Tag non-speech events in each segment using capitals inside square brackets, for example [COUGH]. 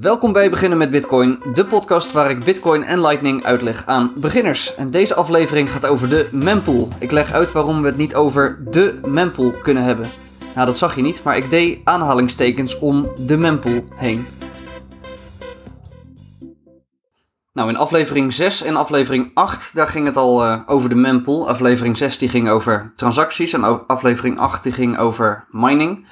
Welkom bij Beginnen met Bitcoin, de podcast waar ik Bitcoin en Lightning uitleg aan beginners. En deze aflevering gaat over de mempool. Ik leg uit waarom we het niet over de mempool kunnen hebben. Nou, dat zag je niet, maar ik deed aanhalingstekens om de mempool heen. Nou, in aflevering 6 en aflevering 8, daar ging het al uh, over de mempool. Aflevering 6 die ging over transacties en aflevering 8 die ging over mining.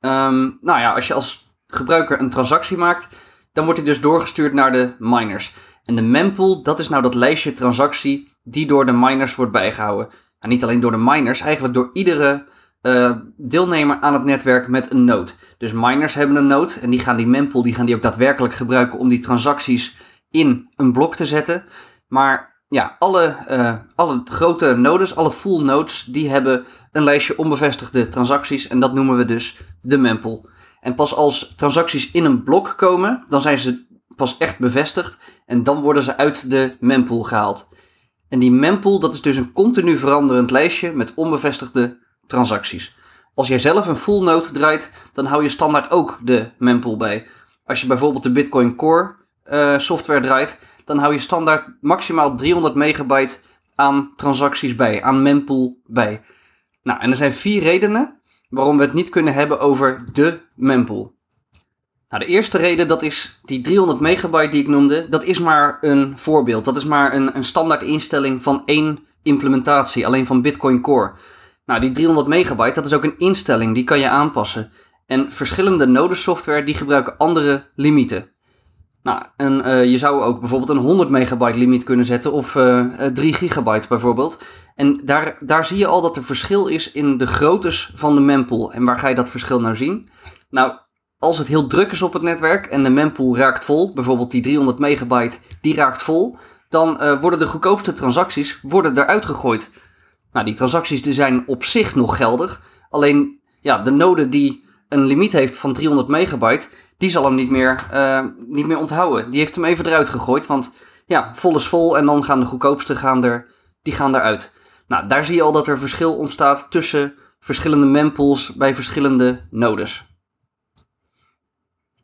Um, nou ja, als je als gebruiker een transactie maakt, dan wordt die dus doorgestuurd naar de miners. En de mempool, dat is nou dat lijstje transactie die door de miners wordt bijgehouden. Nou, niet alleen door de miners, eigenlijk door iedere uh, deelnemer aan het netwerk met een node. Dus miners hebben een node en die gaan die mempool, die gaan die ook daadwerkelijk gebruiken om die transacties in een blok te zetten. Maar ja, alle, uh, alle grote nodes, alle full nodes, die hebben een lijstje onbevestigde transacties en dat noemen we dus de mempool. En pas als transacties in een blok komen, dan zijn ze pas echt bevestigd en dan worden ze uit de mempool gehaald. En die mempool, dat is dus een continu veranderend lijstje met onbevestigde transacties. Als jij zelf een full node draait, dan hou je standaard ook de mempool bij. Als je bijvoorbeeld de Bitcoin Core uh, software draait, dan hou je standaard maximaal 300 megabyte aan transacties bij, aan mempool bij. Nou, en er zijn vier redenen waarom we het niet kunnen hebben over de mempool. Nou, de eerste reden, dat is die 300 megabyte die ik noemde, dat is maar een voorbeeld. Dat is maar een, een standaard instelling van één implementatie, alleen van Bitcoin Core. Nou, die 300 megabyte, dat is ook een instelling, die kan je aanpassen. En verschillende nodesoftware die gebruiken andere limieten. Nou, en uh, je zou ook bijvoorbeeld een 100 megabyte limiet kunnen zetten of uh, eh, 3 gigabyte bijvoorbeeld. En daar, daar zie je al dat er verschil is in de groottes van de mempool. En waar ga je dat verschil nou zien? Nou, als het heel druk is op het netwerk en de mempool raakt vol, bijvoorbeeld die 300 megabyte, die raakt vol, dan worden de goedkoopste transacties worden eruit gegooid. Nou, die transacties die zijn op zich nog geldig. Alleen ja, de node die een limiet heeft van 300 megabyte, die zal hem niet meer, uh, niet meer onthouden. Die heeft hem even eruit gegooid, want ja, vol is vol en dan gaan de goedkoopste gaan er, die gaan eruit. Nou, daar zie je al dat er verschil ontstaat tussen verschillende mempools bij verschillende nodes.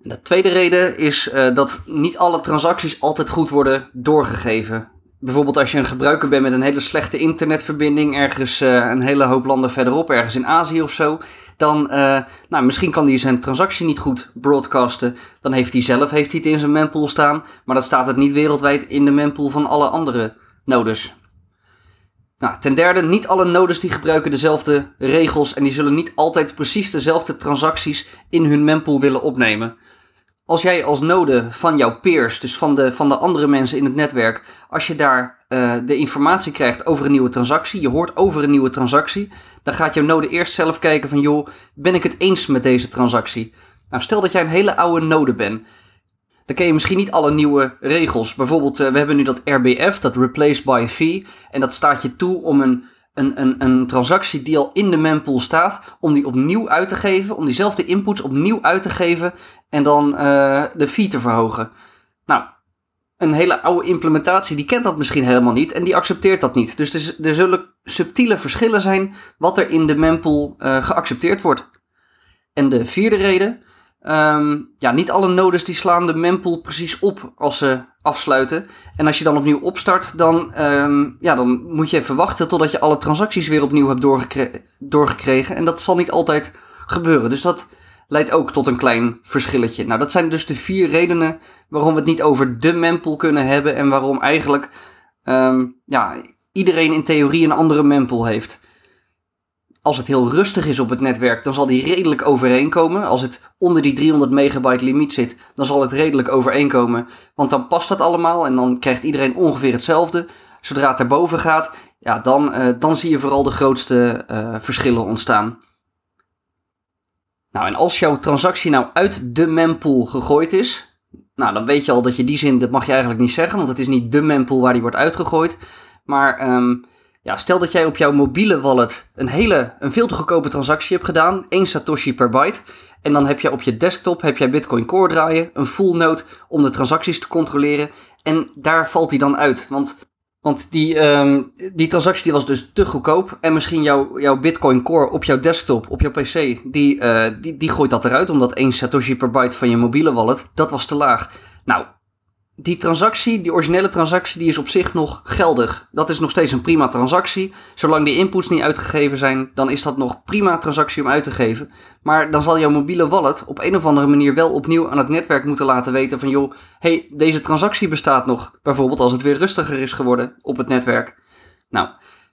En de tweede reden is uh, dat niet alle transacties altijd goed worden doorgegeven. Bijvoorbeeld als je een gebruiker bent met een hele slechte internetverbinding ergens uh, een hele hoop landen verderop, ergens in Azië of zo, dan uh, nou, misschien kan hij zijn transactie niet goed broadcasten. Dan heeft hij zelf heeft hij het in zijn mempool staan, maar dan staat het niet wereldwijd in de mempool van alle andere nodes. Nou, ten derde, niet alle nodes die gebruiken dezelfde regels en die zullen niet altijd precies dezelfde transacties in hun mempool willen opnemen. Als jij als node van jouw peers, dus van de, van de andere mensen in het netwerk, als je daar uh, de informatie krijgt over een nieuwe transactie, je hoort over een nieuwe transactie, dan gaat jouw node eerst zelf kijken van joh, ben ik het eens met deze transactie? Nou, stel dat jij een hele oude node bent dan ken je misschien niet alle nieuwe regels. Bijvoorbeeld, uh, we hebben nu dat RBF, dat Replace by Fee. En dat staat je toe om een, een, een, een transactie die al in de mempool staat, om die opnieuw uit te geven, om diezelfde inputs opnieuw uit te geven en dan uh, de fee te verhogen. Nou, een hele oude implementatie, die kent dat misschien helemaal niet en die accepteert dat niet. Dus er, zullen subtiele verschillen zijn wat er in de mempool uh, geaccepteerd wordt. En de vierde reden, Um, ja, niet alle nodes die slaan de mempool precies op als ze afsluiten. En als je dan opnieuw opstart, dan, um, ja, dan moet je even wachten totdat je alle transacties weer opnieuw hebt doorgekre doorgekregen. En dat zal niet altijd gebeuren. Dus dat leidt ook tot een klein verschilletje. Nou, dat zijn dus de vier redenen waarom we het niet over de mempool kunnen hebben. En waarom eigenlijk um, ja, iedereen in theorie een andere mempool heeft als het heel rustig is op het netwerk, dan zal die redelijk overeenkomen. Als het onder die 300 megabyte limiet zit, dan zal het redelijk overeenkomen. Want dan past dat allemaal en dan krijgt iedereen ongeveer hetzelfde. Zodra het erboven gaat, ja, dan, uh, dan zie je vooral de grootste uh, verschillen ontstaan. Nou, en als jouw transactie nou uit de mempool gegooid is, nou, dan weet je al dat je die zin, dat mag je eigenlijk niet zeggen, want het is niet de mempool waar die wordt uitgegooid. Maar um, stel dat jij op jouw mobiele wallet een hele, een veel te goedkope transactie hebt gedaan, 1 satoshi per byte. En dan heb je op je desktop heb jij Bitcoin Core draaien, een full node om de transacties te controleren. En daar valt hij dan uit. Want Want die, ehm, die transactie die was dus te goedkoop. En misschien jouw, jouw Bitcoin Core op jouw desktop, op jouw PC, die, uh, die, die gooit dat eruit. Omdat 1 Satoshi per byte van je mobiele wallet, dat was te laag. Nou, die transactie, die originele transactie, die is op zich nog geldig. Dat is nog steeds een prima transactie. Zolang die inputs niet uitgegeven zijn, dan is dat nog prima transactie om uit te geven. Maar dan zal jouw mobiele wallet op een of andere manier wel opnieuw aan het netwerk moeten laten weten van joh, hey, deze transactie bestaat nog. Bijvoorbeeld als het weer rustiger is geworden op het netwerk. Nou,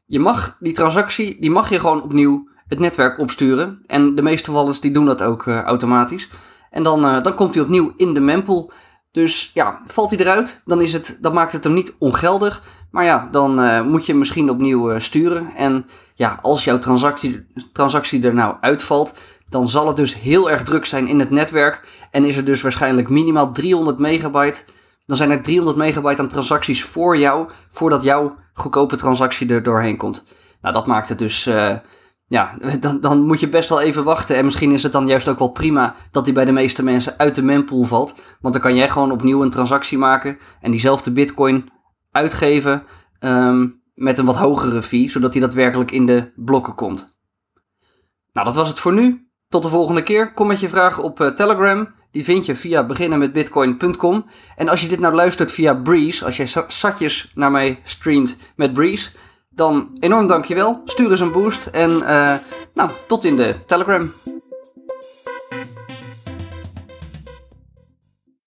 je mag die transactie, die mag je gewoon opnieuw het netwerk opsturen. En de meeste wallets die doen dat ook uh, automatisch. En dan, uh, dan komt hij opnieuw in de mempool. Dus ja, valt hij eruit, dan, is het, dan maakt het hem niet ongeldig. Maar ja, dan uh, moet je hem misschien opnieuw uh, sturen. En ja, als jouw transactie, transactie er nou uitvalt, dan zal het dus heel erg druk zijn in het netwerk. En is er dus waarschijnlijk minimaal 300 megabyte. Dan zijn er 300 megabyte aan transacties voor jou, voordat jouw goedkope transactie er doorheen komt. Nou, dat maakt het dus uh, ja, [LAUGHS] dan, dan moet je best wel even wachten. En misschien is het dan juist ook wel prima dat die bij de meeste mensen uit de mempool valt. Want dan kan jij gewoon opnieuw een transactie maken en diezelfde bitcoin uitgeven um, met een wat hogere fee, zodat die daadwerkelijk in de blokken komt. Nou, dat was het voor nu. Tot de volgende keer. Kom met je vragen op uh, Telegram. Die vind je via beginnenmetbitcoin.com. En als je dit nou luistert via Breeze, als jij satjes naar mij streamt met Breeze, dan enorm dankjewel. Stuur eens een boost en uh, nou, tot in de Telegram.